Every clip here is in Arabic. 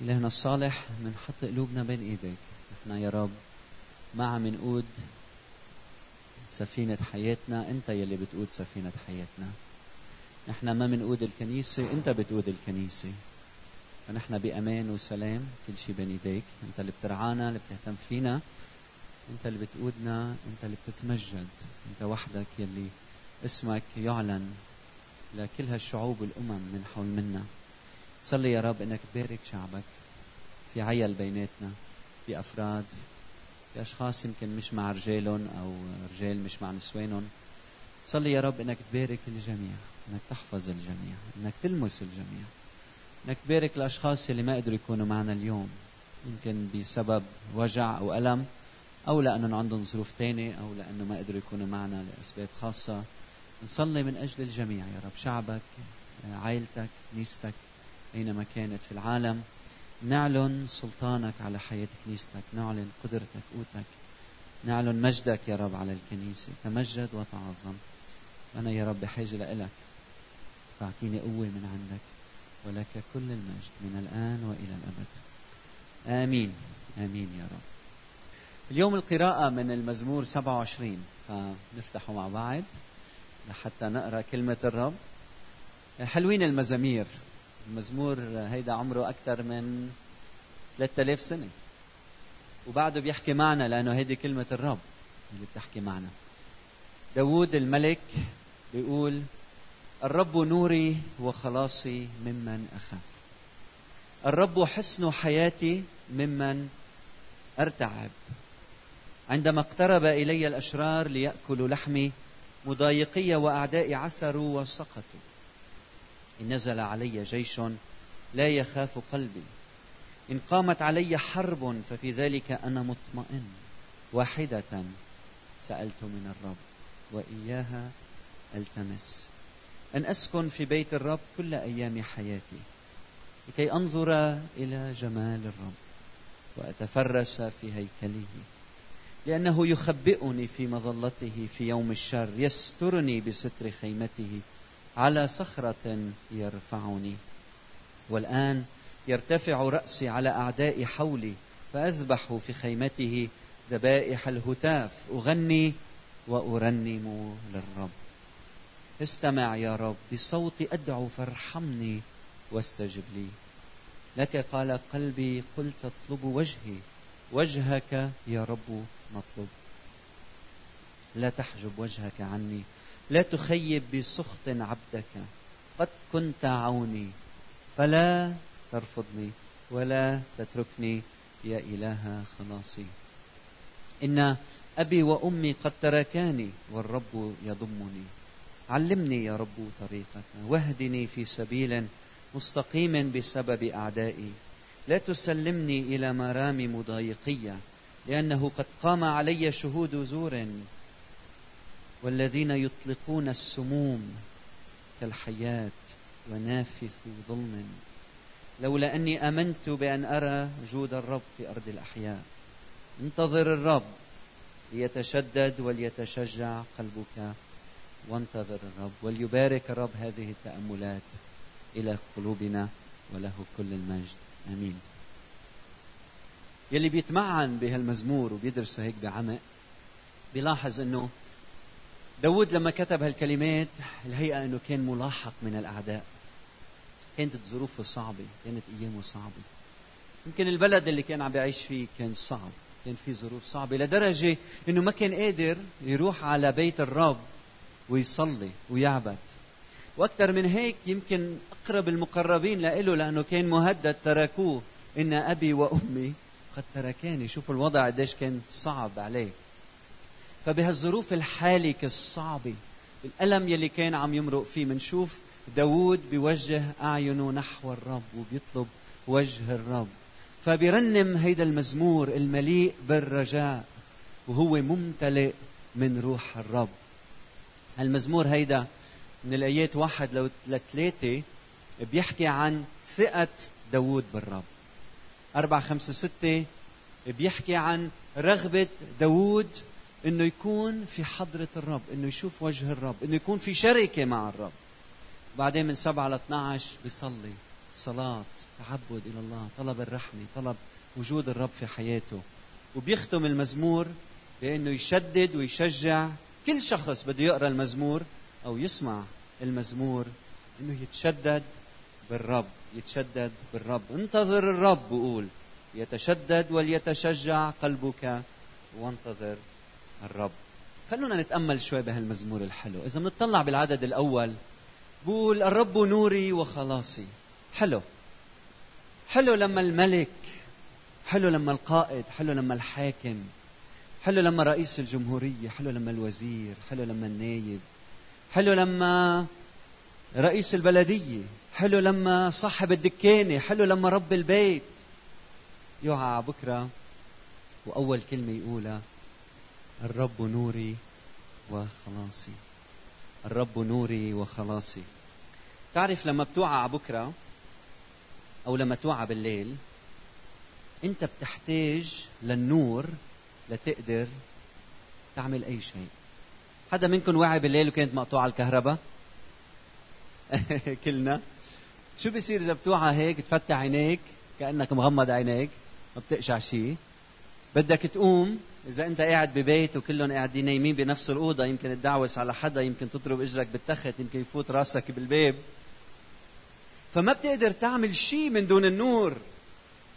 إلهنا الصالح بنحط قلوبنا بين إيديك. نحن يا رب ما عم نقود سفينة حياتنا أنت يلي بتقود سفينة حياتنا. نحن ما بنقود الكنيسة أنت بتقود الكنيسة. فنحن بأمان وسلام كل شيء بين إيديك. أنت اللي بترعانا اللي بتهتم فينا. أنت اللي بتقودنا أنت اللي بتتمجد. أنت وحدك يلي اسمك يعلن لكل هالشعوب والأمم من حول منا. صلي يا رب إنك تبارك شعبك في عيل بيناتنا في أفراد في أشخاص يمكن مش مع رجالهم أو رجال مش مع نسوانهم. صلي يا رب إنك تبارك الجميع إنك تحفظ الجميع إنك تلمس الجميع إنك تبارك الأشخاص اللي ما قدروا يكونوا معنا اليوم. يمكن بسبب وجع أو ألم أو لأنهم عندهم ظروف ثانية أو لأنه ما قدروا يكونوا معنا لأسباب خاصة. نصلي من أجل الجميع يا رب شعبك عائلتك كنيستك أينما كانت في العالم. نعلن سلطانك على حياة كنيستك نعلن قدرتك قوتك نعلن مجدك يا رب على الكنيسة. تمجد وتعظم. أنا يا رب بحاجة لإلك. فأعطيني قوة من عندك ولك كل المجد من الآن وإلى الأبد. آمين. آمين يا رب. اليوم القراءة من المزمور 27 فنفتحه مع بعض لحتى نقرأ كلمة الرب. حلوين المزامير. المزمور هيدا عمره أكثر من 3000 سنة. وبعده بيحكي معنا لأنه هيدي كلمة الرب اللي بتحكي معنا. داود الملك بيقول الرب نوري وخلاصي ممن أخاف. الرب حسن حياتي ممن أرتعب. عندما اقترب إلي الأشرار ليأكلوا لحمي مضايقي وأعدائي عثروا وسقطوا. إن نزل علي جيش لا يخاف قلبي. إن قامت علي حرب ففي ذلك أنا مطمئن. واحدة سألت من الرب وإياها ألتمس. أن أسكن في بيت الرب كل أيام حياتي. لكي أنظر إلى جمال الرب وأتفرس في هيكله. لأنه يخبئني في مظلته في يوم الشر يسترني بستر خيمته على صخرة يرفعني. والآن يرتفع رأسي على أعدائي حولي فأذبح في خيمته ذبائح الهتاف. أغني وأرنم للرب. استمع يا رب بصوتي أدعو فارحمني واستجب لي. لك قال قلبي قلت اطلب وجهي. وجهك يا رب نطلب لا تحجب وجهك عني. لا تخيب بسخط عبدك. قد كنت عوني فلا ترفضني ولا تتركني يا إله خلاصي إن أبي وأمي قد تركاني والرب يضمني. علمني يا رب طريقك واهدني في سبيل مستقيم بسبب أعدائي. لا تسلمني إلى مرام مضايقية لأنه قد قام علي شهود زور. والذين يطلقون السموم كالحياة ونافث ظلم. لولا أني آمنت بأن أرى جود الرب في أرض الأحياء. انتظر الرب ليتشدد وليتشجع قلبك. وانتظر الرب وليبارك الرب هذه التأملات إلى قلوبنا وله كل المجد. آمين. يلي بيتمعن بهالمزمور وبيدرسه هيك بعمق بيلاحظ إنه داود لما كتب هالكلمات الهيئة أنه كان ملاحق من الأعداء. كانت ظروفه صعبة كانت أيامه صعبة. يمكن البلد اللي كان عم بيعيش فيه كان صعب كان في ظروف صعبة لدرجة أنه ما كان قادر يروح على بيت الرب ويصلي ويعبد. وأكثر من هيك يمكن أقرب المقربين له لأنه كان مهدد تركوه. إن أبي وأمي قد تركاني. شوفوا الوضع قديش كان صعب عليه. فبهالظروف الحالكة الصعبة الألم يلي كان عم يمرق فيه. منشوف داود بيوجه أعينه نحو الرب وبيطلب وجه الرب. فبيرنم هيدا المزمور المليء بالرجاء وهو ممتلئ من روح الرب. المزمور هيدا من الآيات واحد لثلاثة بيحكي عن ثقة داود بالرب. أربعة خمسة ستة بيحكي عن رغبة داود إنه يكون في حضرة الرب، إنه يشوف وجه الرب، إنه يكون في شركة مع الرب. بعدين من 7 ل 12 بيصلي صلاة تعبد إلى الله طلب الرحمة طلب وجود الرب في حياته. وبيختم المزمور بأنه يشدد ويشجع كل شخص بده يقرأ المزمور أو يسمع المزمور أنه يتشدد بالرب يتشدد بالرب. انتظر الرب بقول. يتشدد وليتشجع قلبك وانتظر الرب. خلونا نتأمل شوي بهالمزمور الحلو. إذا بنطلع بالعدد الأول بقول الرب نوري وخلاصي. حلو. حلو لما الملك حلو لما القائد حلو لما الحاكم حلو لما رئيس الجمهورية حلو لما الوزير حلو لما النايب حلو لما رئيس البلدية حلو لما صاحب الدكانة حلو لما رب البيت. يوعى بكرة وأول كلمة يقولها الرب نوري وخلاصي. الرب نوري وخلاصي. تعرف لما بتوعى بكرة أو لما توعى بالليل أنت بتحتاج للنور لتقدر تعمل أي شيء. حدا منكم وعي بالليل وكانت مقطوعة الكهرباء؟ كلنا. شو بيصير إذا بتوعى هيك تفتح عينيك كأنك مغمض عينيك؟ ما بتقشع شيء بدك تقوم إذا أنت قاعد ببيت وكلهم قاعدين نايمين بنفس الأوضة يمكن تدعوس على حدا يمكن تضرب إجرك بالتخت يمكن يفوت راسك بالباب. فما بتقدر تعمل شيء من دون النور.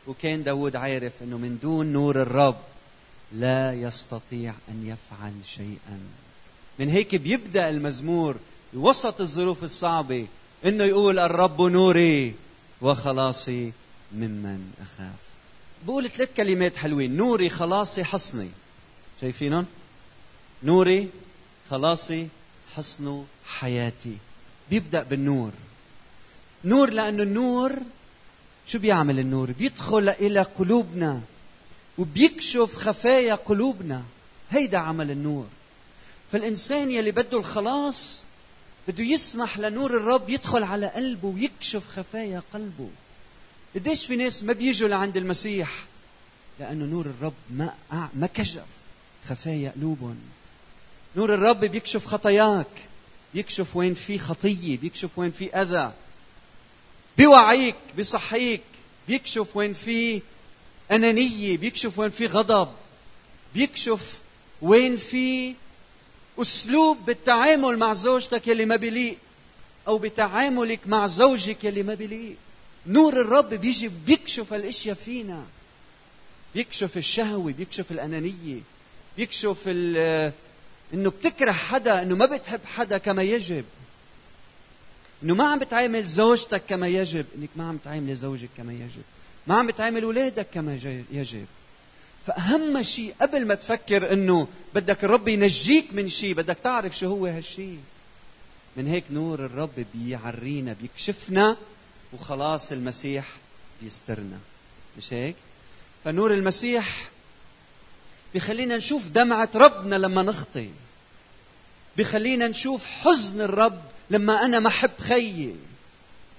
وكان داود عارف أنه من دون نور الرب لا يستطيع أن يفعل شيئا. من هيك بيبدأ المزمور وسط الظروف الصعبة إنه يقول الرب نوري وخلاصي ممن أخاف. بقول ثلاث كلمات حلوين. نوري خلاصي حصني. شايفينهم نوري خلاصي حصن حياتي. بيبدأ بالنور. نور لأنه النور شو بيعمل النور؟ بيدخل إلى قلوبنا وبيكشف خفايا قلوبنا. هيدا عمل النور. فالإنسان يلي بده الخلاص بده يسمح لنور الرب يدخل على قلبه ويكشف خفايا قلبه. قديش في ناس ما بيجوا لعند المسيح؟ لأنه نور الرب ما ما كشف خفايا قلوبهم. نور الرب بيكشف خطاياك. بيكشف وين في خطية بيكشف وين في أذى. بيوعيك بيصحيك. بيكشف وين في أنانية بيكشف وين في غضب. بيكشف وين في أسلوب بالتعامل مع زوجتك يلي ما بيليق أو بتعاملك مع زوجك يلي ما بيليق. نور الرب بيجي بيكشف الاشياء فينا. بيكشف الشهوه بيكشف الأنانية بيكشف إنه بتكره حدا إنه ما بتحب حدا كما يجب. إنه ما عم بتعامل زوجتك كما يجب. إنك ما عم تعامل زوجك كما يجب. ما عم بتعامل اولادك كما يجب. فأهم شيء قبل ما تفكر أنه بدك الرب ينجيك من شيء بدك تعرف شو هو هالشيء. من هيك نور الرب بيعرينا بيكشفنا وخلاص المسيح بيسترنا. مش هيك؟ فنور المسيح بيخلينا نشوف دمعة ربنا لما نخطي بيخلينا نشوف حزن الرب لما أنا ما أحب خيي.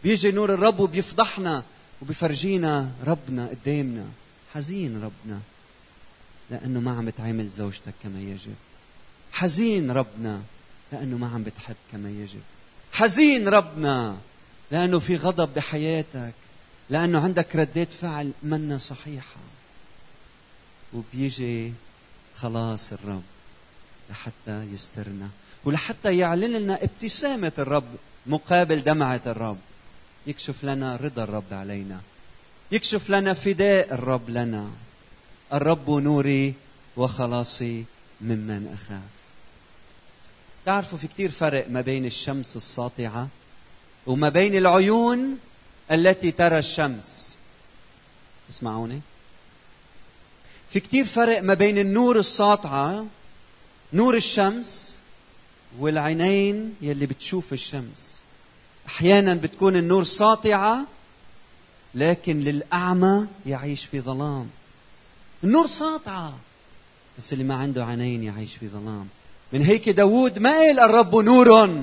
بيجي نور الرب وبيفضحنا وبيفرجينا ربنا قدامنا. حزين ربنا لأنه ما عم بتعامل زوجتك كما يجب. حزين ربنا لأنه ما عم بتحب كما يجب. حزين ربنا لأنه في غضب بحياتك لأنه عندك ردات فعل منا صحيحة. وبيجي خلاص الرب لحتى يسترنا ولحتى يعلن لنا ابتسامة الرب مقابل دمعة الرب. يكشف لنا رضا الرب علينا يكشف لنا فداء الرب لنا. الرب نوري وخلاصي ممن أخاف. تعرفوا في كتير فرق ما بين الشمس الساطعة وما بين العيون التي ترى الشمس. تسمعوني في كتير فرق ما بين النور الساطعة نور الشمس والعينين يلي بتشوف الشمس. أحيانا بتكون النور ساطعة لكن للأعمى يعيش في ظلام. النور ساطعة بس اللي ما عنده عينين يعيش في ظلام. من هيك داود ما قال الرب نور.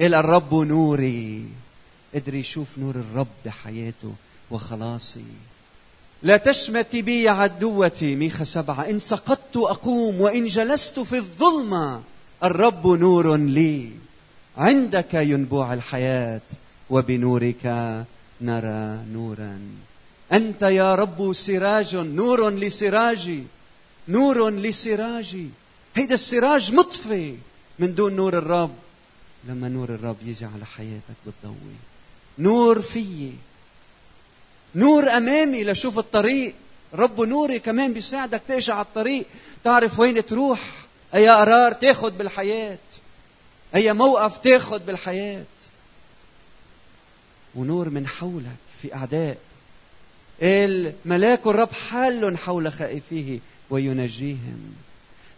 قال الرب نوري. قدر يشوف نور الرب بحياته وخلاصي. لا تشمتي بي عدوتي ميخا سبعة. إن سقطت أقوم وإن جلست في الظلمة الرب نور لي. عندك ينبوع الحياة وبنورك نرى نورا. أنت يا رب سراج نور لسراجي. نور لسراجي. هيدا السراج مطفي من دون نور الرب. لما نور الرب يجي على حياتك بتضوي. نور فيي. نور أمامي لشوف الطريق. رب نوري كمان بيساعدك تمشي على الطريق. تعرف وين تروح؟ أي قرار تاخذ بالحياة. أي موقف تاخذ بالحياة. ونور من حولك في أعداء. الملاك الرب حال حول خائفيه وينجيهم.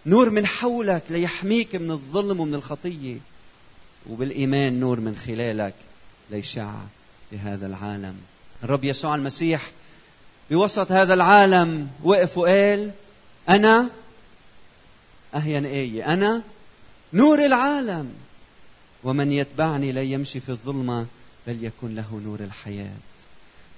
نور من حولك ليحميك من الظلم ومن الخطية. وبالإيمان نور من خلالك ليشع في هذا العالم. الرب يسوع المسيح بوسط هذا العالم وقف وقال أنا أهين إيه؟ أنا نور العالم ومن يتبعني لا يمشي في الظلمة بل يكون له نور الحياة.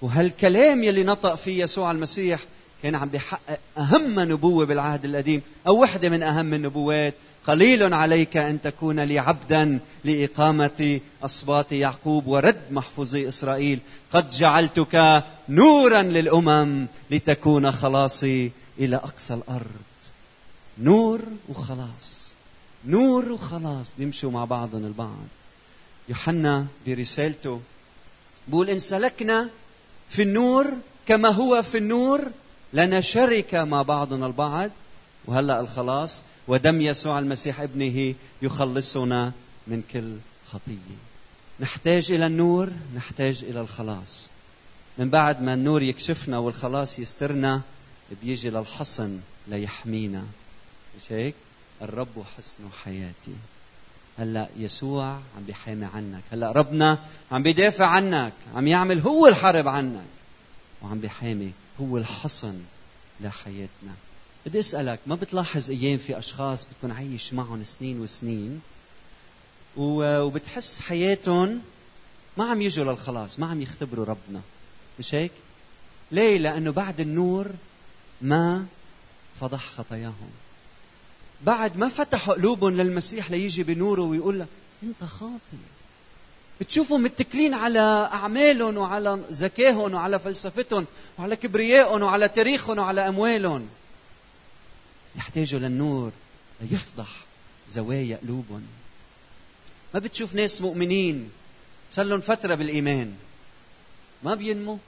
وهالكلام يلي نطق فيه يسوع المسيح كان عم بيحقق أهم نبوة بالعهد القديم أو وحدة من أهم النبوات. قليل عليك أن تكون لي عبدا لإقامة أصباط يعقوب ورد محفوظي إسرائيل. قد جعلتك نورا للأمم لتكون خلاصي إلى أقصى الأرض. نور وخلاص. نور وخلاص. بيمشوا مع بعضهم البعض. يوحنا برسالته بقول إن سلكنا في النور كما هو في النور لنا شركة مع بعضنا البعض. وهلأ الخلاص ودم يسوع المسيح ابنه يخلصنا من كل خطية. نحتاج إلى النور نحتاج إلى الخلاص. من بعد ما النور يكشفنا والخلاص يسترنا بيجي للحصن ليحمينا. مش هيك؟ الرب حصن حياتي. هلا يسوع عم بيحامي عنك. هلا ربنا عم بيدافع عنك عم يعمل هو الحرب عنك. وعم بيحامي هو الحصن لحياتنا. بدي أسألك ما بتلاحظ أيام في أشخاص بتكون عايش معهم سنين وسنين وبتحس حياتهم ما عم يجوا للخلاص ما عم يختبروا ربنا؟ مش هيك؟ ليه؟ لأنه بعد النور ما فضح خطاياهم. بعد ما فتحوا قلوبهم للمسيح ليجي بنوره ويقول لك أنت خاطئ بتشوفوا متكلين على أعمالهم وعلى ذكائهم وعلى فلسفتهم وعلى كبريائهم وعلى تاريخهم وعلى أموالهم. يحتاجوا للنور ليفضح زوايا قلوبهم. ما بتشوف ناس مؤمنين صار لهم فترة بالإيمان. ما بينمو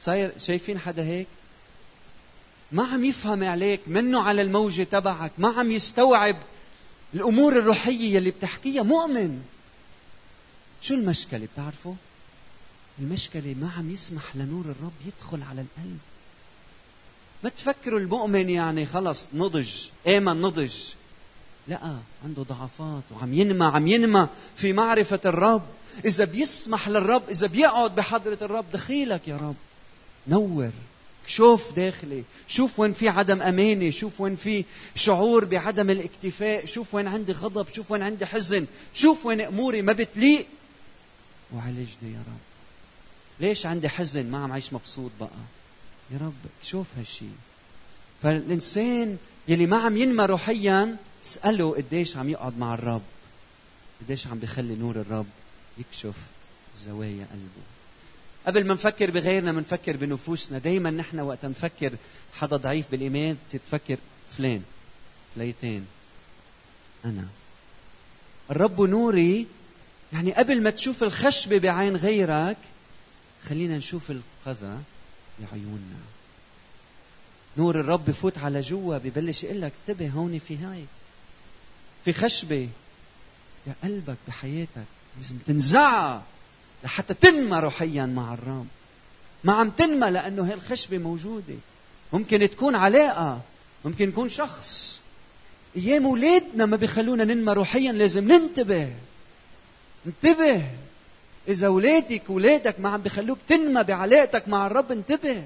صاير شايفين حدا هيك؟ ما عم يفهم عليك منه على الموجة تبعك ما عم يستوعب الأمور الروحية اللي بتحكيها. مؤمن. شو المشكلة بتعرفوا؟ المشكلة ما عم يسمح لنور الرب يدخل على القلب. ما تفكروا المؤمن يعني خلص نضج آمن نضج. لا عنده ضعفات وعم ينمى عم ينمى في معرفة الرب. إذا بيسمح للرب إذا بيقعد بحضرة الرب دخيلك يا رب. نور. شوف داخلي. شوف وين في عدم أمانة. شوف وين في شعور بعدم الاكتفاء. شوف وين عندي غضب. شوف وين عندي حزن. شوف وين أموري ما بتليق. وعالجني يا رب. ليش عندي حزن؟ ما عم عيش مبسوط بقى. يا رب شوف هالشيء فالإنسان يلي ما عم ينمى روحيا اسأله قديش عم يقعد مع الرب. قديش عم بيخلي نور الرب يكشف زوايا قلبه. قبل ما نفكر بغيرنا بنفكر بنفوسنا. دايما نحن وقت نفكر حدا ضعيف بالإيمان تتفكر فلان فليتين أنا. الرب نوري يعني قبل ما تشوف الخشبة بعين غيرك خلينا نشوف القذى بعيوننا نور الرب بفوت على جوا ببلش يقول لك انتبه هون في هاي. في خشبة بقلبك بحياتك لازم تنزعها لحتى تنمى روحيا مع الرب. ما عم تنمى لأنه هي الخشبة موجودة. ممكن تكون علاقة ممكن يكون شخص. أيام أولادنا ما بيخلونا ننمى روحيا لازم ننتبه. انتبه. إذا اولادك اولادك ما عم بيخلوك تنمى بعلاقتك مع الرب انتبه.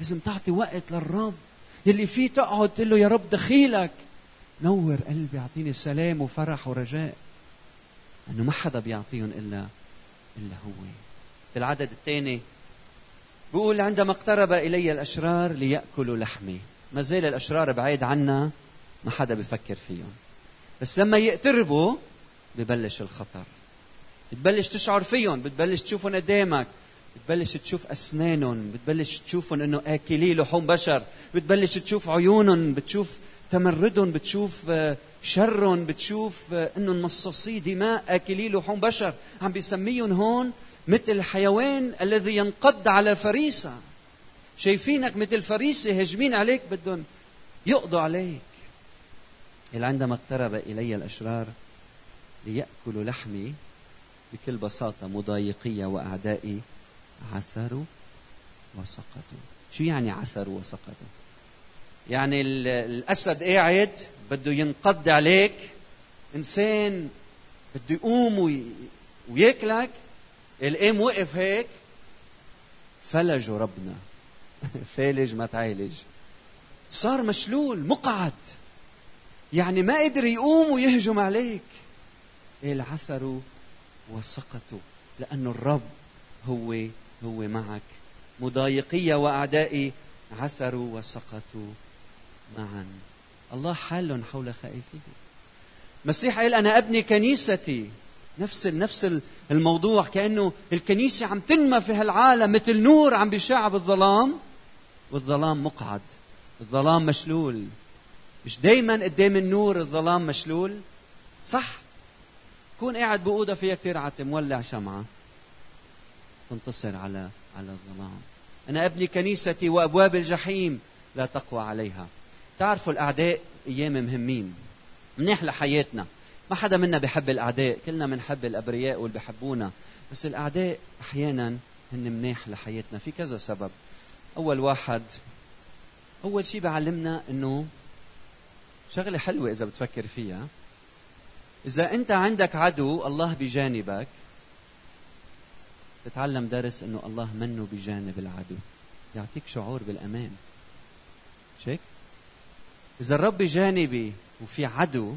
لازم تعطي وقت للرب. يلي فيه تقعد تقول له يا رب دخيلك. نور قلبي اعطيني سلام وفرح ورجاء. لأنه ما حدا بيعطيهم إلا إلا هو. العدد الثاني بيقول عندما اقترب إلي الأشرار ليأكلوا لحمي. ما زال الأشرار بعيد عنا ما حدا بفكر فيهم. بس لما يقتربوا ببلش الخطر. بتبلش تشعر فيهم بتبلش تشوفهم قدامك بتبلش تشوف أسنانهم بتبلش تشوفهم إنه أكلي لحوم بشر بتبلش تشوف عيونهم بتشوف تمردهم بتشوف آه، شرهم بتشوف آه، إنهم مصاصي دماء أكلي لحوم بشر. عم بيسميهم هون مثل الحيوان الذي ينقض على الفريسة. شايفينك مثل فريسه هجمين عليك بدهم يقضوا عليك. إلى عندما اقترب إلي الأشرار ليأكلوا لحمي بكل بساطة مضايقية وأعدائي عثروا وسقطوا. شو يعني عثروا وسقطوا؟ يعني الأسد قاعد بده ينقض عليك. إنسان بده يقوم وياكلك. القام وقف هيك. فلجوا ربنا. فالج ما تعالج. صار مشلول مقعد. يعني ما قدر يقوم ويهجم عليك. العثروا وسقطوا لأن الرب هو هو معك. مضايقية وأعدائي عثروا وسقطوا معا. الله حال حول خائفيه مسيح قال أنا أبني كنيستي. نفس نفس الموضوع كأنه الكنيسة عم تنمى في هالعالم مثل نور عم بيشع بالظلام. والظلام مقعد. الظلام مشلول. مش دايما قدام النور الظلام مشلول. صح؟ كون قاعد بأوضة فيها كثير عتم مولع شمعة. تنتصر على على الظلام. أنا أبني كنيستي وأبواب الجحيم لا تقوى عليها. تعرفوا الأعداء أيام مهمين. منيح لحياتنا. ما حدا منا بحب الأعداء. كلنا بنحب الأبرياء واللي بحبونا بس الأعداء أحيانا هن منيح لحياتنا. في كذا سبب. أول واحد أول شيء بعلمنا أنه شغلة حلوة إذا بتفكر فيها. إذا أنت عندك عدو الله بجانبك. تتعلم درس أنه الله منه بجانب العدو. يعطيك شعور بالأمان. شيك؟ إذا الرب بجانبي وفي عدو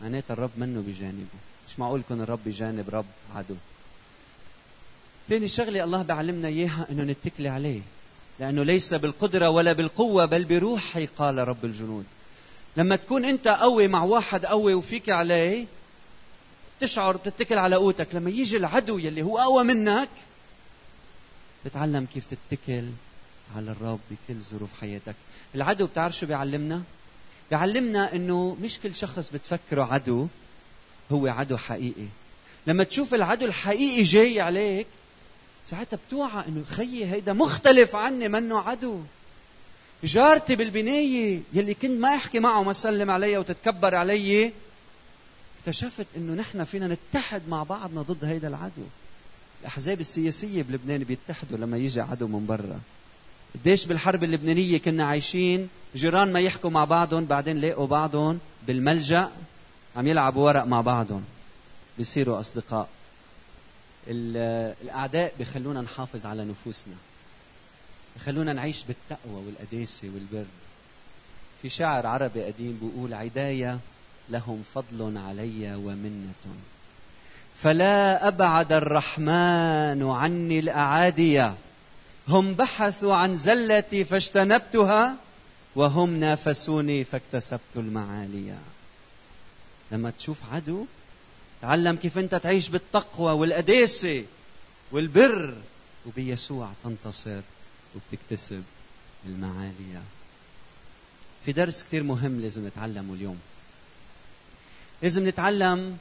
معناتها الرب منه بجانبه. مش معقول يكون الرب بجانب رب عدو. ثاني شغلة الله بعلمنا إياها أنه نتكلي عليه. لأنه ليس بالقدرة ولا بالقوة بل بروحي قال رب الجنود. لما تكون انت قوي مع واحد قوي وفيك عليه تشعر بتتكل على قوتك. لما يجي العدو يلي هو اقوى منك بتعلم كيف تتكل على الرب بكل ظروف حياتك. العدو بتعرف شو بيعلمنا؟ بيعلمنا إنه مش كل شخص بتفكره عدو هو عدو حقيقي. لما تشوف العدو الحقيقي جاي عليك ساعتها بتوعى إنه خيي هيدا مختلف عني منه عدو. جارتي بالبناية يلي كنت ما أحكي معه وما سلم علي وتتكبر علي اكتشفت إنه نحن فينا نتحد مع بعضنا ضد هيدا العدو. الأحزاب السياسية بلبنان بيتحدوا لما يجي عدو من برا. قديش بالحرب اللبنانية كنا عايشين جيران ما يحكوا مع بعضهم بعدين لاقوا بعضهم بالملجأ عم يلعبوا ورق مع بعضهم. بيصيروا أصدقاء. الأعداء بخلونا نحافظ على نفوسنا. يخلونا نعيش بالتقوى والقداسة والبر. في شاعر عربي قديم بيقول عداية لهم فضل علي ومنة. فلا أبعد الرحمن عني الأعادية هم بحثوا عن زلتي فاجتنبتها وهم نافسوني فاكتسبت المعالي. لما تشوف عدو تعلم كيف أنت تعيش بالتقوى والقداسة والبر وبيسوع تنتصر. وبتكتسب المعالي في درس كثير مهم لازم نتعلمه اليوم. لازم نتعلم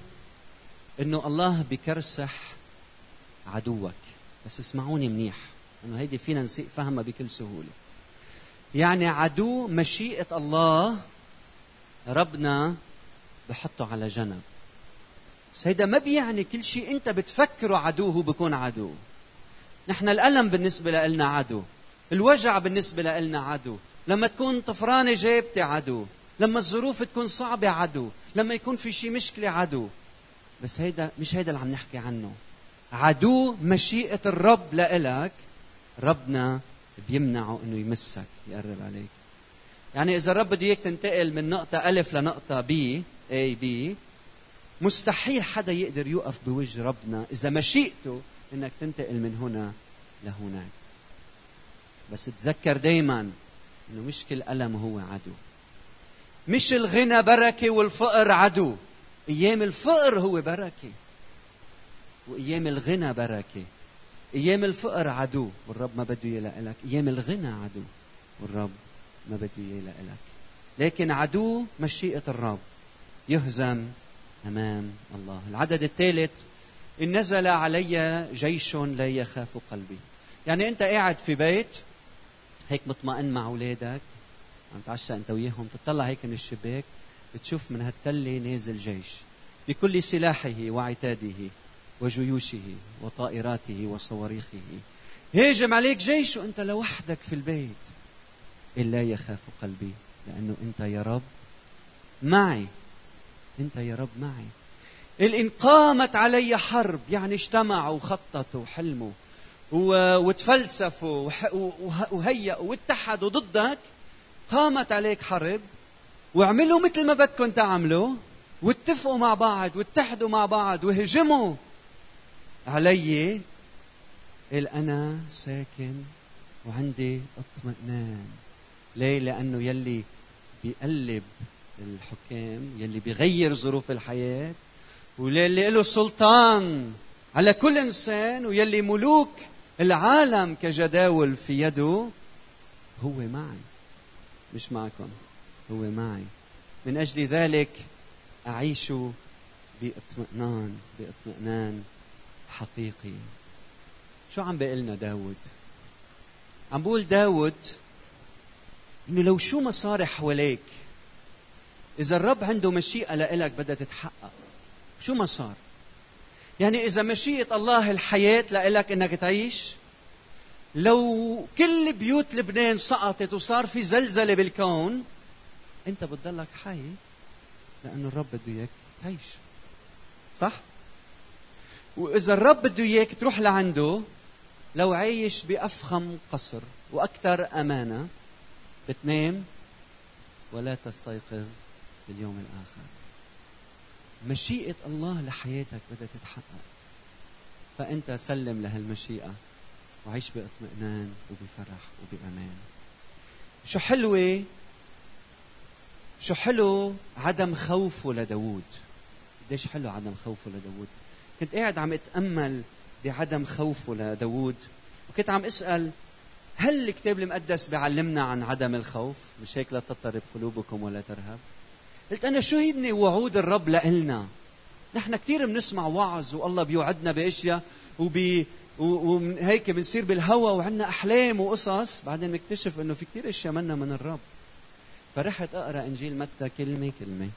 إنه الله بكرسح عدوك. بس اسمعوني منيح إنه هيدي فينا نسيء فهمها بكل سهولة. يعني عدو مشيئة الله ربنا بحطه على جنب. بس هيدا ما بيعني كل شيء أنت بتفكره عدو هو بيكون عدو. نحن الألم بالنسبة لنا عدو. الوجع بالنسبة لنا عدو. لما تكون طفرانة جابتي عدو. لما الظروف تكون صعبة عدو. لما يكون في شيء مشكلة عدو. بس هيدا مش هيدا اللي عم نحكي عنه. عدو مشيئة الرب لإلك. ربنا بيمنعه إنه يمسك يقرب عليك. يعني إذا الرب بده إياك تنتقل من نقطة ألف لنقطة بي اي بي مستحيل حدا يقدر يوقف بوجه ربنا إذا مشيئته إنك تنتقل من هنا لهناك. بس تذكر دايما إنه مش كل ألم هو عدو. مش الغنى بركة والفقر عدو. أيام الفقر هو بركة وأيام الغنى بركة. أيام الفقر عدو والرب ما بده إياه لك أيام الغنى عدو والرب ما بده إياه لك لكن عدو مشيئة الرب يهزم أمام الله. العدد الثالث إن نزل علي جيش لا يخاف قلبي. يعني أنت قاعد في بيت هيك مطمئن مع أولادك. عم تعشى أنت وياهم تطلع هيك من الشباك بتشوف من هالتلة نازل جيش. بكل سلاحه وعتاده وجيوشه وطائراته وصواريخه. هيجم عليك جيش وأنت لوحدك في البيت. إلا يخاف قلبي لأنه أنت يا رب معي. أنت يا رب معي. إن قامت علي حرب يعني اجتمعوا وخططوا وحلموا وتفلسفوا وهيئوا واتحدوا ضدك قامت عليك حرب واعملوا مثل ما بدكم تعملوا واتفقوا مع بعض واتحدوا مع بعض وهجموا علي قال أنا ساكن وعندي اطمئنان ليه؟ لأنه يلي بيقلب الحكام يلي بيغير ظروف الحياة واللي له سلطان على كل إنسان ويلي ملوك العالم كجداول في يده هو معي. مش معكم هو معي. من أجل ذلك أعيش بإطمئنان بإطمئنان حقيقي. شو عم بيقلنا داود؟ عم بقول داود إنه لو شو ما صار حواليك إذا الرب عنده مشيئة لإلك بدها تتحقق شو ما صار يعني إذا مشيئه الله الحياة لإلك إنك تعيش لو كل بيوت لبنان سقطت وصار في زلزلة بالكون أنت بتضلك حي لأنه الرب بده إياك تعيش. صح؟ وإذا الرب بده إياك تروح لعنده لو عايش بأفخم قصر وأكثر أمانة بتنام ولا تستيقظ في اليوم الآخر. مشيئة الله لحياتك بدها تتحقق. فأنت سلم لهالمشيئه وعيش بإطمئنان وبفرح وبأمان. شو حلوة؟ شو حلو عدم خوفه لداوود؟ قديش حلو عدم خوفه لداوود؟ كنت قاعد عم أتأمل بعدم خوفه لداوود وكنت عم أسأل هل الكتاب المقدس بيعلمنا عن عدم الخوف؟ مش هيك لا تضطرب قلوبكم ولا ترهب. قلت أنا شو هن وعود الرب لنا نحن كثير بنسمع وعظ والله بيوعدنا بأشياء وبي وهيك بنصير بالهوى وعندنا أحلام وقصص. بعدين بنكتشف إنه في كثير أشياء منا من الرب. فرحت أقرأ إنجيل متى كلمة كلمة.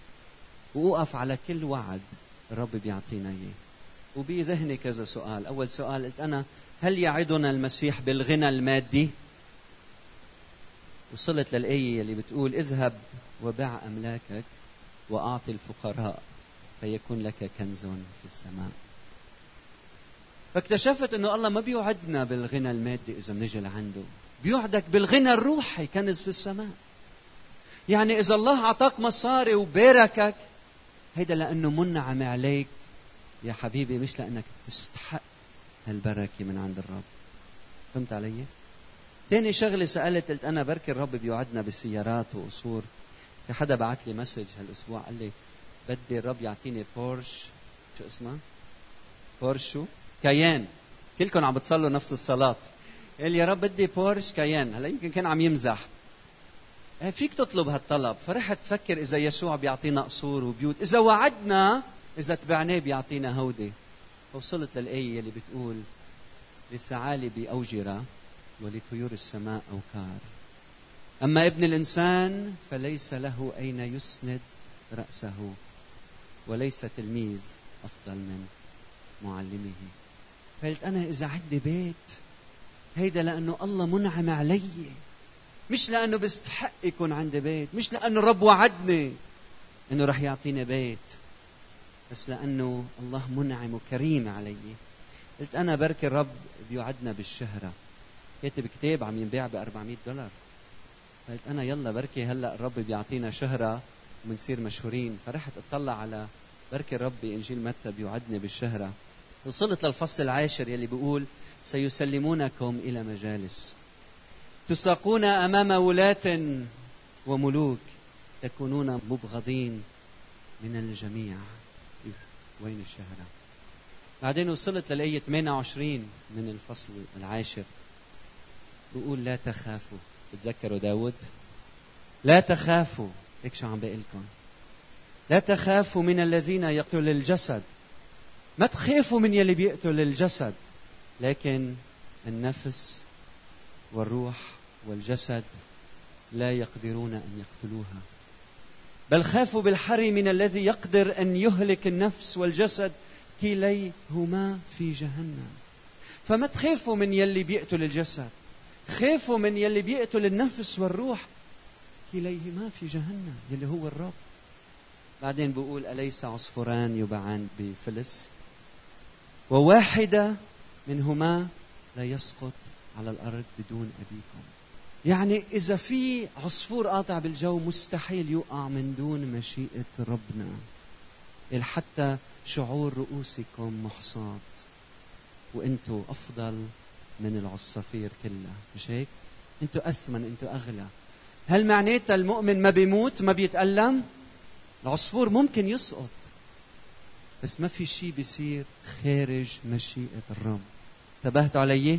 وأوقف على كل وعد الرب بيعطينا إياه. وبذهني كذا سؤال. أول سؤال قلت أنا هل يعدنا المسيح بالغنى المادي؟ وصلت للآية اللي بتقول اذهب وبع أملاكك وأعطي الفقراء فيكون لك كنز في السماء. فاكتشفت إنه الله ما بيوعدنا بالغنى المادي إذا بنجي لعنده. بيوعدك بالغنى الروحي كنز في السماء. يعني إذا الله أعطاك مصاري وباركك هيدا لأنه منعم عليك. يا حبيبي مش لأنك تستحق هالبركة من عند الرب. فهمت علي؟ ثاني شغلة سألت قلت أنا بركي الرب بيوعدنا بسيارات وقصور. في حدا بعت لي message هالأسبوع قال لي بدي الرب يعطيني بورش شو اسمها؟ بورشو كيان. كلكم عم بتصلوا نفس الصلاة. قال لي يا رب بدي بورش كيان. هلا يمكن كان عم يمزح. إيه، فيك تطلب هالطلب. فرحت تفكر إذا يسوع بيعطينا قصور وبيوت. إذا وعدنا إذا تبعناه بيعطينا هودي. وصلت للآية اللي بتقول للثعالب أوجرة ولطيور السماء أوكار. أما ابن الإنسان فليس له أين يسند رأسه وليس تلميذ أفضل من معلمه. فقلت أنا إذا عندي بيت هيدا لأنه الله منعم علي مش لأنه بستحق يكون عندي بيت مش لأنه الرب وعدني أنه رح يعطيني بيت بس لأنه الله منعم وكريم علي. قلت أنا بركي الرب بيوعدنا بالشهرة. كاتب كتاب عم ينباع ب 400 دولار. قلت أنا يلا بركي هلأ الرب بيعطينا شهرة وبنصير مشهورين. فرحت اطلع على بركي الرب بإنجيل متى بيوعدني بالشهرة. وصلت للفصل العاشر يلي بيقول سيسلمونكم إلى مجالس. تساقون أمام ولاة وملوك. تكونون مبغضين من الجميع. وين الشهرة؟ بعدين وصلت للآية 28 من الفصل العاشر. بيقول لا تخافوا. بتذكروا داود؟ لا تخافوا هيك شو عم بقول لكم؟ لا تخافوا من الذين يقتل الجسد. ما تخافوا من يلي بيقتل الجسد. لكن النفس والروح والجسد لا يقدرون أن يقتلوها. بل خافوا بالحري من الذي يقدر أن يهلك النفس والجسد كليهما في جهنم. فما تخافوا من يلي بيقتل الجسد. خافوا من يلي بيقتل النفس والروح كليهما في جهنم يلي هو الرب. بعدين بيقول أليس عصفوران يبعان بفلس؟ وواحدة منهما لا يسقط على الأرض بدون أبيكم. يعني إذا في عصفور قاطع بالجو مستحيل يوقع من دون مشيئة ربنا. حتى شعور رؤوسكم محصاة وأنتم أفضل من العصافير كلها مش هيك؟ أنتم أثمن أنتم أغلى هل معناتها المؤمن ما بيموت ما بيتألم؟ العصفور ممكن يسقط بس ما في شيء بيصير خارج مشيئة الرب انتبهتوا علي؟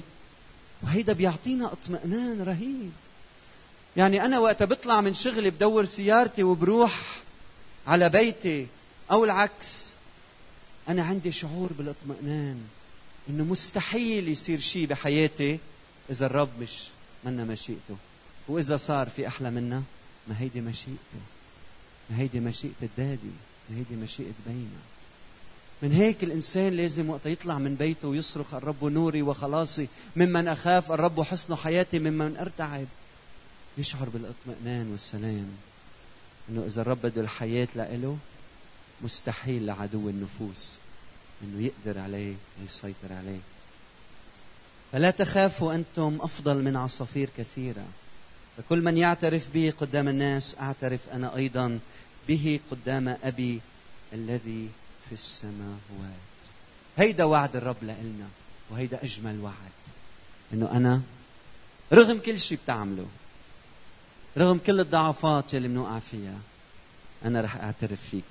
وهيدا بيعطينا اطمئنان رهيب يعني أنا وقت بطلع من شغلي بدور سيارتي وبروح على بيتي أو العكس أنا عندي شعور بالإطمئنان إنه مستحيل يصير شيء بحياتي إذا الرب مش منا مشيئته. وإذا صار في أحلى منا ما هيدي مشيئته. ما هيدي مشيئة الدادي ما هيدي مشيئة بينا. من هيك الإنسان لازم وقت يطلع من بيته ويصرخ الرب نوري وخلاصي ممن أخاف الرب حسن حياتي ممن أرتعب. يشعر بالإطمئنان والسلام. إنه إذا الرب بده الحياة لإله مستحيل لعدو النفوس. إنه يقدر عليه ويسيطر عليه. فلا تخافوا أنتم أفضل من عصافير كثيرة. فكل من يعترف بي قدام الناس أعترف أنا أيضا به قدام أبي الذي في السماوات. هيدا وعد الرب لنا وهيدا أجمل وعد. إنه أنا رغم كل شيء بتعمله رغم كل الضعفات اللي بنوقع فيها أنا رح أعترف فيك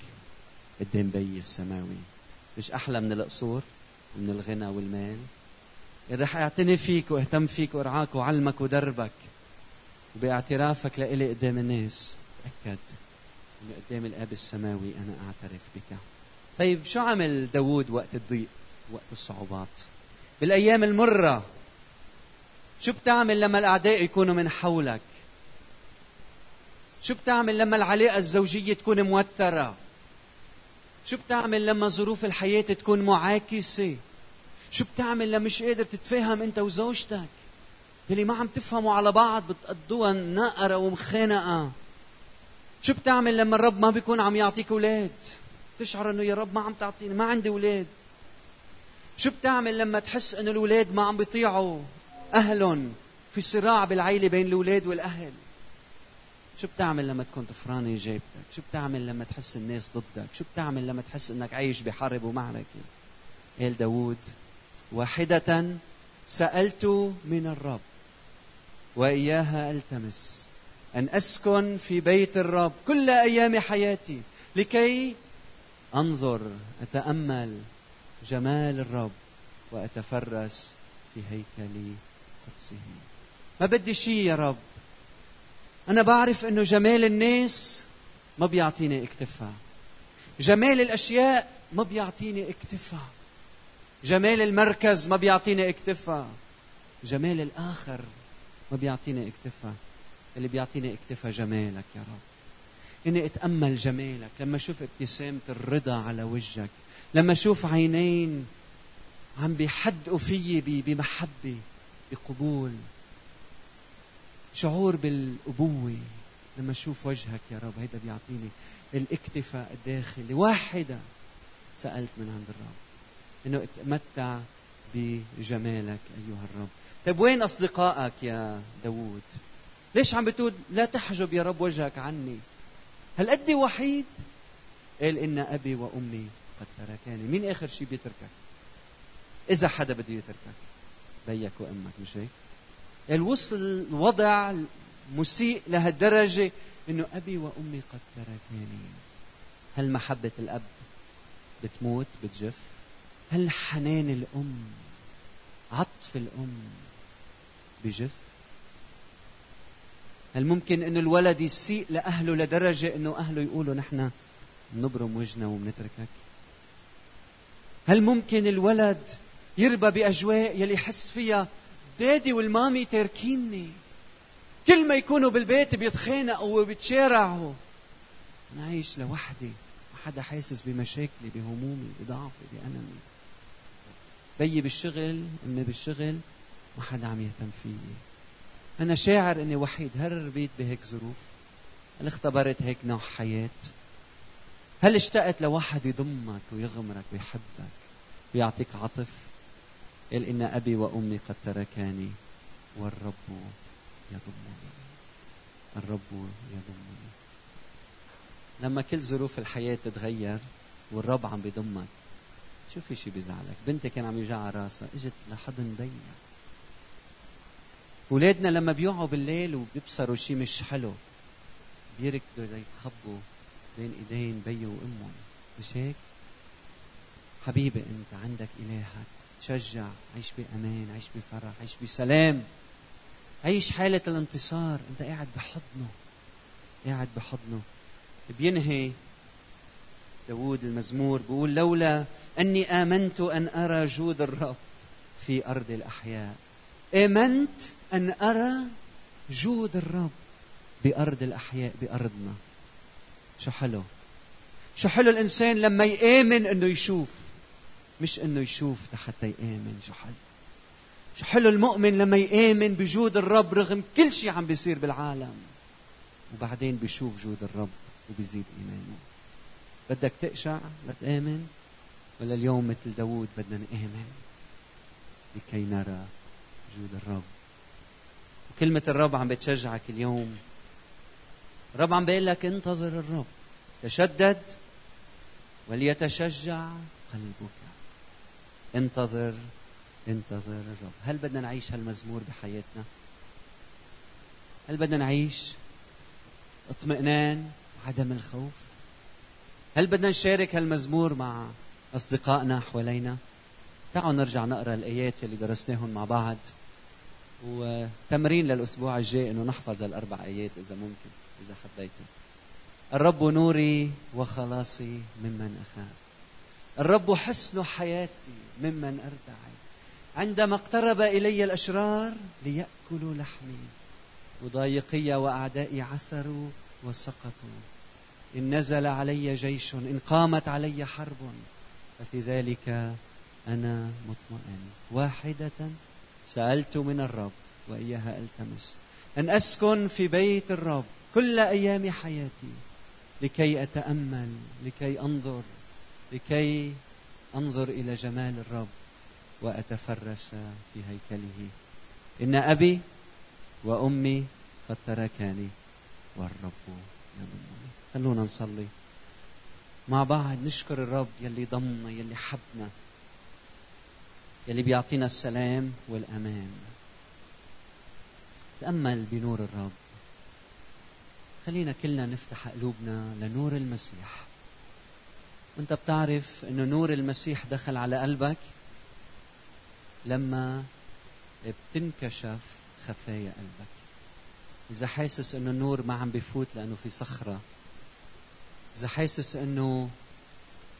قدام بي السماوي. مش أحلى من القصور ومن الغنى والمال. رح أعتني فيك وأهتم فيك وأرعاك وعلمك ودربك وباعترافك لإلي قدام الناس. تأكد انه قدام الآب السماوي أنا أعترف بك. طيب شو عمل داوود وقت الضيق وقت الصعوبات؟ بالأيام المرة شو بتعمل لما الأعداء يكونوا من حولك؟ شو بتعمل لما العلاقة الزوجية تكون موترة؟ شو بتعمل لما ظروف الحياة تكون معاكسة؟ شو بتعمل لما مش قادر تتفاهم انت وزوجتك؟ يلي ما عم تفهموا على بعض بتقضوها نقرة ومخانقة. شو بتعمل لما الرب ما بيكون عم يعطيك أولاد؟ تشعر إنه يا رب ما عم تعطيني ما عندي أولاد. شو بتعمل لما تحس إنه الأولاد ما عم بيطيعوا أهلهم في صراع بالعيلة بين الأولاد والأهل؟ شو بتعمل لما تكون طفرانة جيبتك شو بتعمل لما تحس الناس ضدك؟ شو بتعمل لما تحس إنك عايش بحرب ومعركة؟ قال داود واحدة سألت من الرب وإياها ألتمس أن أسكن في بيت الرب كل أيام حياتي لكي أنظر أتأمل جمال الرب وأتفرس في هيكل قدسه. ما بدي شيء يا رب. أنا بعرف إنه جمال الناس ما بيعطيني اكتفاء. جمال الأشياء ما بيعطيني اكتفاء. جمال المركز ما بيعطيني اكتفاء. جمال الآخر ما بيعطيني اكتفاء. اللي بيعطيني اكتفاء جمالك يا رب. إني أتأمل جمالك. لما أشوف ابتسامة الرضا على وجهك لما أشوف عينين عم بيحدقوا فيي بمحبة بقبول شعور بالأبوة لما أشوف وجهك يا رب هيدا بيعطيني الاكتفاء الداخلي. واحدة سألت من عند الرب إنه اتمتع بجمالك أيها الرب. طيب وين أصدقائك يا داوود؟ ليش عم بتقول لا تحجب يا رب وجهك عني؟ هل أدي وحيد؟ قال إن أبي وأمي قد تركاني. مين آخر شيء بيتركك؟ إذا حدا بده يتركك بيك وأمك مش هيك؟ وصل الوضع مسيء لهالدرجة إنه أبي وأمي قد تركاني. هل محبة الأب بتموت بتجف؟ هل حنان الأم عطف الأم بجف؟ هل ممكن إنه الولد يسيء لأهله لدرجة إنه أهله يقولوا نحن نبرم وجهنا وبنتركك؟ هل ممكن الولد يربى بأجواء يلي يحس فيها دادي والمامي تاركيني كل ما يكونوا بالبيت بيتخانقوا وبيتشارعوا أنا عايش لوحدي. ما حدا حاسس بمشاكلي بهمومي بضعفي بألمي بيي بالشغل أمي بالشغل ما حدا عم يهتم فيي أنا شاعر إني وحيد. هل ربيت بهيك ظروف. هل اختبرت هيك نوع حياة؟ هل اشتقت لواحد يضمك ويغمرك ويحبك ويعطيك عطف قال إن أبي وأمي قد تركاني والرب يضمني. الرب يضمني. لما كل ظروف الحياة تتغير والرب عم بيضمك شو في شي بيزعلك؟ بنتي كان عم يوجعها راسها إجت لحضن بيها أولادنا لما بيوعوا بالليل وبيبصروا شيء مش حلو بيركضوا ليتخبوا بين إيدين بي وأمهم. مش هيك؟ حبيبي أنت عندك إلهك. تشجع عيش بأمان عيش بفرح عيش بسلام. عيش حالة الانتصار. أنت قاعد بحضنه قاعد بحضنه. بينهي داود المزمور بيقول لولا أني آمنت أن أرى جود الرب في أرض الأحياء. آمنت أن أرى جود الرب بأرض الأحياء بأرضنا. شو حلو؟ شو حلو الإنسان لما يآمن أنه يشوف مش أنه يشوف حتى يآمن. شو حلو شو حلو المؤمن لما يآمن بجود الرب رغم كل شيء عم بيصير بالعالم. وبعدين بيشوف جود الرب وبيزيد إيمانه. بدك تقشع لتآمن؟ ولا اليوم مثل داوود بدنا نآمن لكي نرى جود الرب؟ وكلمة الرب عم بتشجعك اليوم. الرب عم بيقول لك انتظر الرب. تشدد وليتشجع قلبك. انتظر انتظر الرب. هل بدنا نعيش هالمزمور بحياتنا؟ هل بدنا نعيش اطمئنان عدم الخوف؟ هل بدنا نشارك هالمزمور مع أصدقائنا حوالينا؟ تعالوا نرجع نقرأ الآيات اللي درسناهم مع بعض. وتمرين للأسبوع الجاي أنه نحفظ الأربع آيات إذا ممكن إذا حبيتوا. الرب نوري وخلاصي ممن أخاف. الرب حسن حياتي ممن أرتعد عندما اقترب إلي الأشرار ليأكلوا لحمي. مضايقي وأعدائي عثروا وسقطوا. إن نزل علي جيش إن قامت علي حرب ففي ذلك أنا مطمئن. واحدة سألت من الرب وإياها ألتمس. أن أسكن في بيت الرب كل أيام حياتي لكي أتأمل لكي أنظر لكي أنظر إلى جمال الرب وأتفرس في هيكله. إن أبي وأمي قد تركاني والرب يضمني. خلونا نصلي. مع بعض نشكر الرب يلي ضمنا يلي حبنا يلي بيعطينا السلام والأمان. تأمل بنور الرب. خلينا كلنا نفتح قلوبنا لنور المسيح. وانت بتعرف إنه نور المسيح دخل على قلبك لما بتنكشف خفايا قلبك. إذا حاسس إنه النور ما عم بفوت لأنه في صخرة. إذا حاسس إنه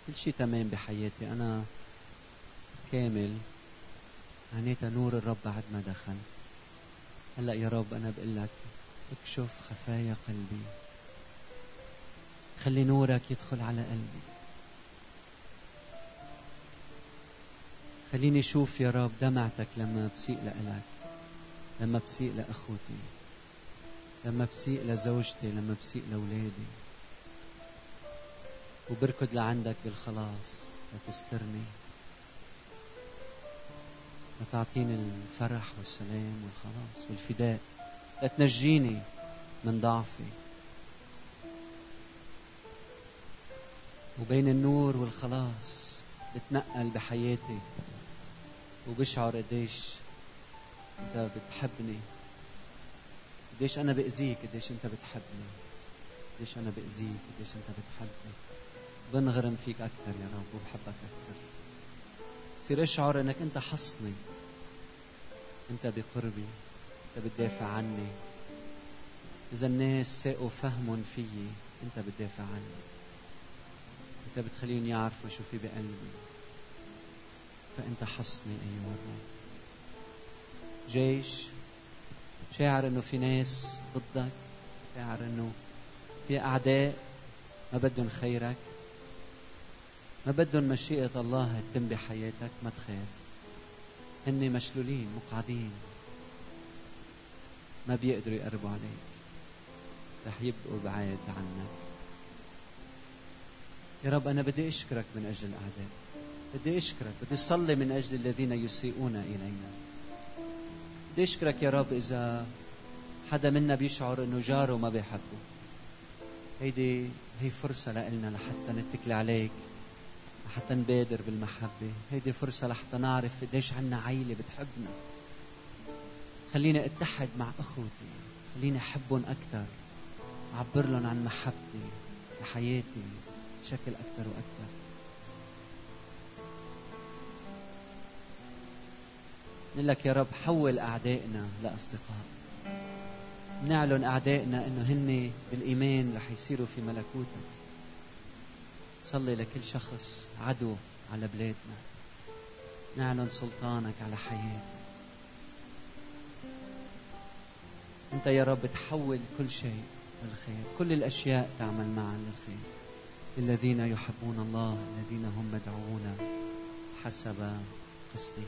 كل شيء تمام بحياتي أنا كامل معناتها نور الرب بعد ما دخل. هلأ يا رب أنا بقول لك اكشف خفايا قلبي. خلي نورك يدخل على قلبي. خليني أشوف يا رب دمعتك لما بسيء لك لما بسيء لأخوتي لما بسيء لزوجتي لما بسيء لأولادي. وبركض لعندك بالخلاص لتسترني لتعطيني الفرح والسلام والخلاص والفداء لتنجيني من ضعفي. وبين النور والخلاص بتنقل بحياتي وبشعر قديش انت بتحبني. قديش أنا بأذيك قديش أنت بتحبني. قديش أنا بأذيك قديش أنت بتحبني. بنغرم فيك أكثر يا رب وبحبك أكثر. بصير أشعر إنك أنت حصني. أنت بقربي أنت بتدافع عني. إذا الناس ساقوا فهمهم فيي أنت بتدافع عني. أنت بتخليهم يعرفوا شو في بقلبي. فأنت حصني ايها الرب جيش شاعر إنه في ناس ضدك شاعر إنه في أعداء ما بدهم خيرك. ما بدهم مشيئة الله تتم بحياتك ما تخاف. هن مشلولين مقعدين. ما بيقدروا يقربوا عليك. رح يبقوا بعاد عنك. يا رب أنا بدي أشكرك من أجل الأعداء. بدي أشكرك بدي أصلي من أجل الذين يسيئون إلينا. بدي أشكرك يا رب إذا حدا منا بيشعر إنه جاره ما بيحبه. هيدي هي فرصة لنا لحتى نتكل عليك لحتى نبادر بالمحبة. هيدي فرصة لحتى نعرف قديش عنا عيلة بتحبنا. خليني أتحد مع أخوتي خليني أحبهم أكثر أعبر لهم عن محبتي بحياتي بشكل أكثر وأكثر نقول لك يا رب حول أعدائنا لأصدقاء. نعلن أعدائنا إنه هن بالإيمان رح يصيروا في ملكوتك صلي لكل شخص عدو على بلادنا. نعلن سلطانك على حياته أنت يا رب تحول كل شيء للخير. كل الأشياء تعمل معا للخير. للذين يحبون الله الذين هم مدعوون حسب قصده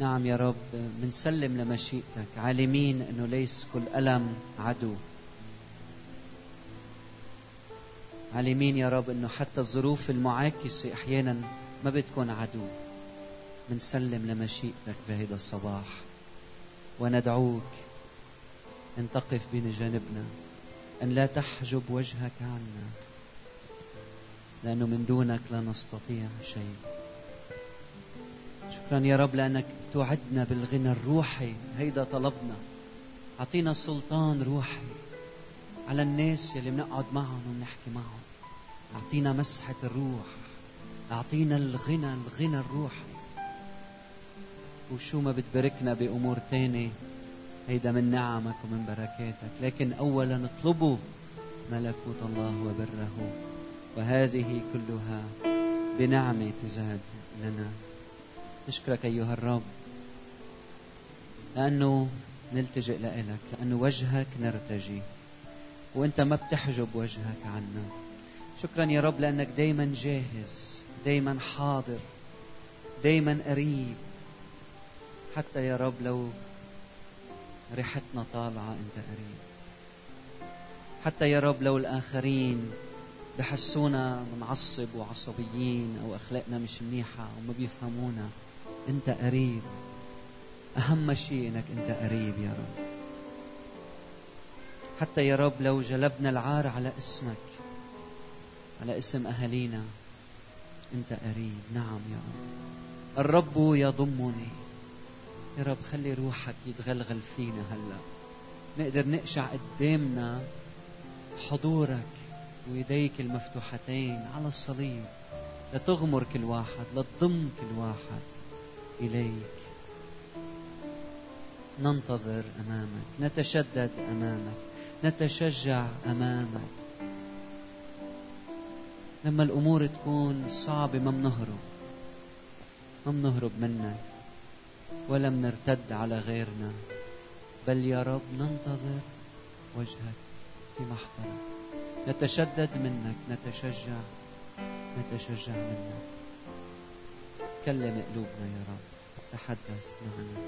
نعم يا رب منسلم لمشيئتك عالمين إنه ليس كل ألم عدو. عالمين يا رب إنه حتى الظروف المعاكسة أحيانا ما بتكون عدو. منسلم لمشيئتك بهذا الصباح. وندعوك ان تقف بين جانبنا. أن لا تحجب وجهك عنا. لأنه من دونك لا نستطيع شيء. شكرا يا رب لأنك توعدنا بالغنى الروحي. هيدا طلبنا. أعطينا سلطان روحي. على الناس يلي بنقعد معهم وبنحكي معهم. أعطينا مسحة الروح. أعطينا الغنى الغنى الروحي. وشو ما بتباركنا بأمور تانية هيدا من نعمك ومن بركاتك. لكن أولا اطلبوا ملكوت الله وبره. وهذه كلها بنعمة تزاد لنا. نشكرك أيها الرب. لأنه نلتجئ لإلك لأنه وجهك نرتجي. وأنت ما بتحجب وجهك عنا. شكرا يا رب لأنك دايما جاهز دايما حاضر دايما قريب. حتى يا رب لو ريحتنا طالعة أنت قريب. حتى يا رب لو الآخرين بحسونا منعصب وعصبيين أو أخلاقنا مش منيحة وما بيفهمونا. أنت قريب. أهم شيء أنك أنت قريب يا رب. حتى يا رب لو جلبنا العار على اسمك على اسم أهالينا أنت قريب. نعم يا رب. الرب يضمني. يا رب خلي روحك يتغلغل فينا هلا. نقدر نقشع قدامنا حضورك ويديك المفتوحتين على الصليب. لتغمر كل واحد لتضم كل واحد. إليك. ننتظر أمامك نتشدد أمامك نتشجع أمامك. لما الأمور تكون صعبة ما بنهرب ما بنهرب منك ولم نرتد على غيرنا. بل يا رب ننتظر وجهك في محضرك. نتشدد منك نتشجع نتشجع منك. كلم قلوبنا يا رب. تحدث معنا.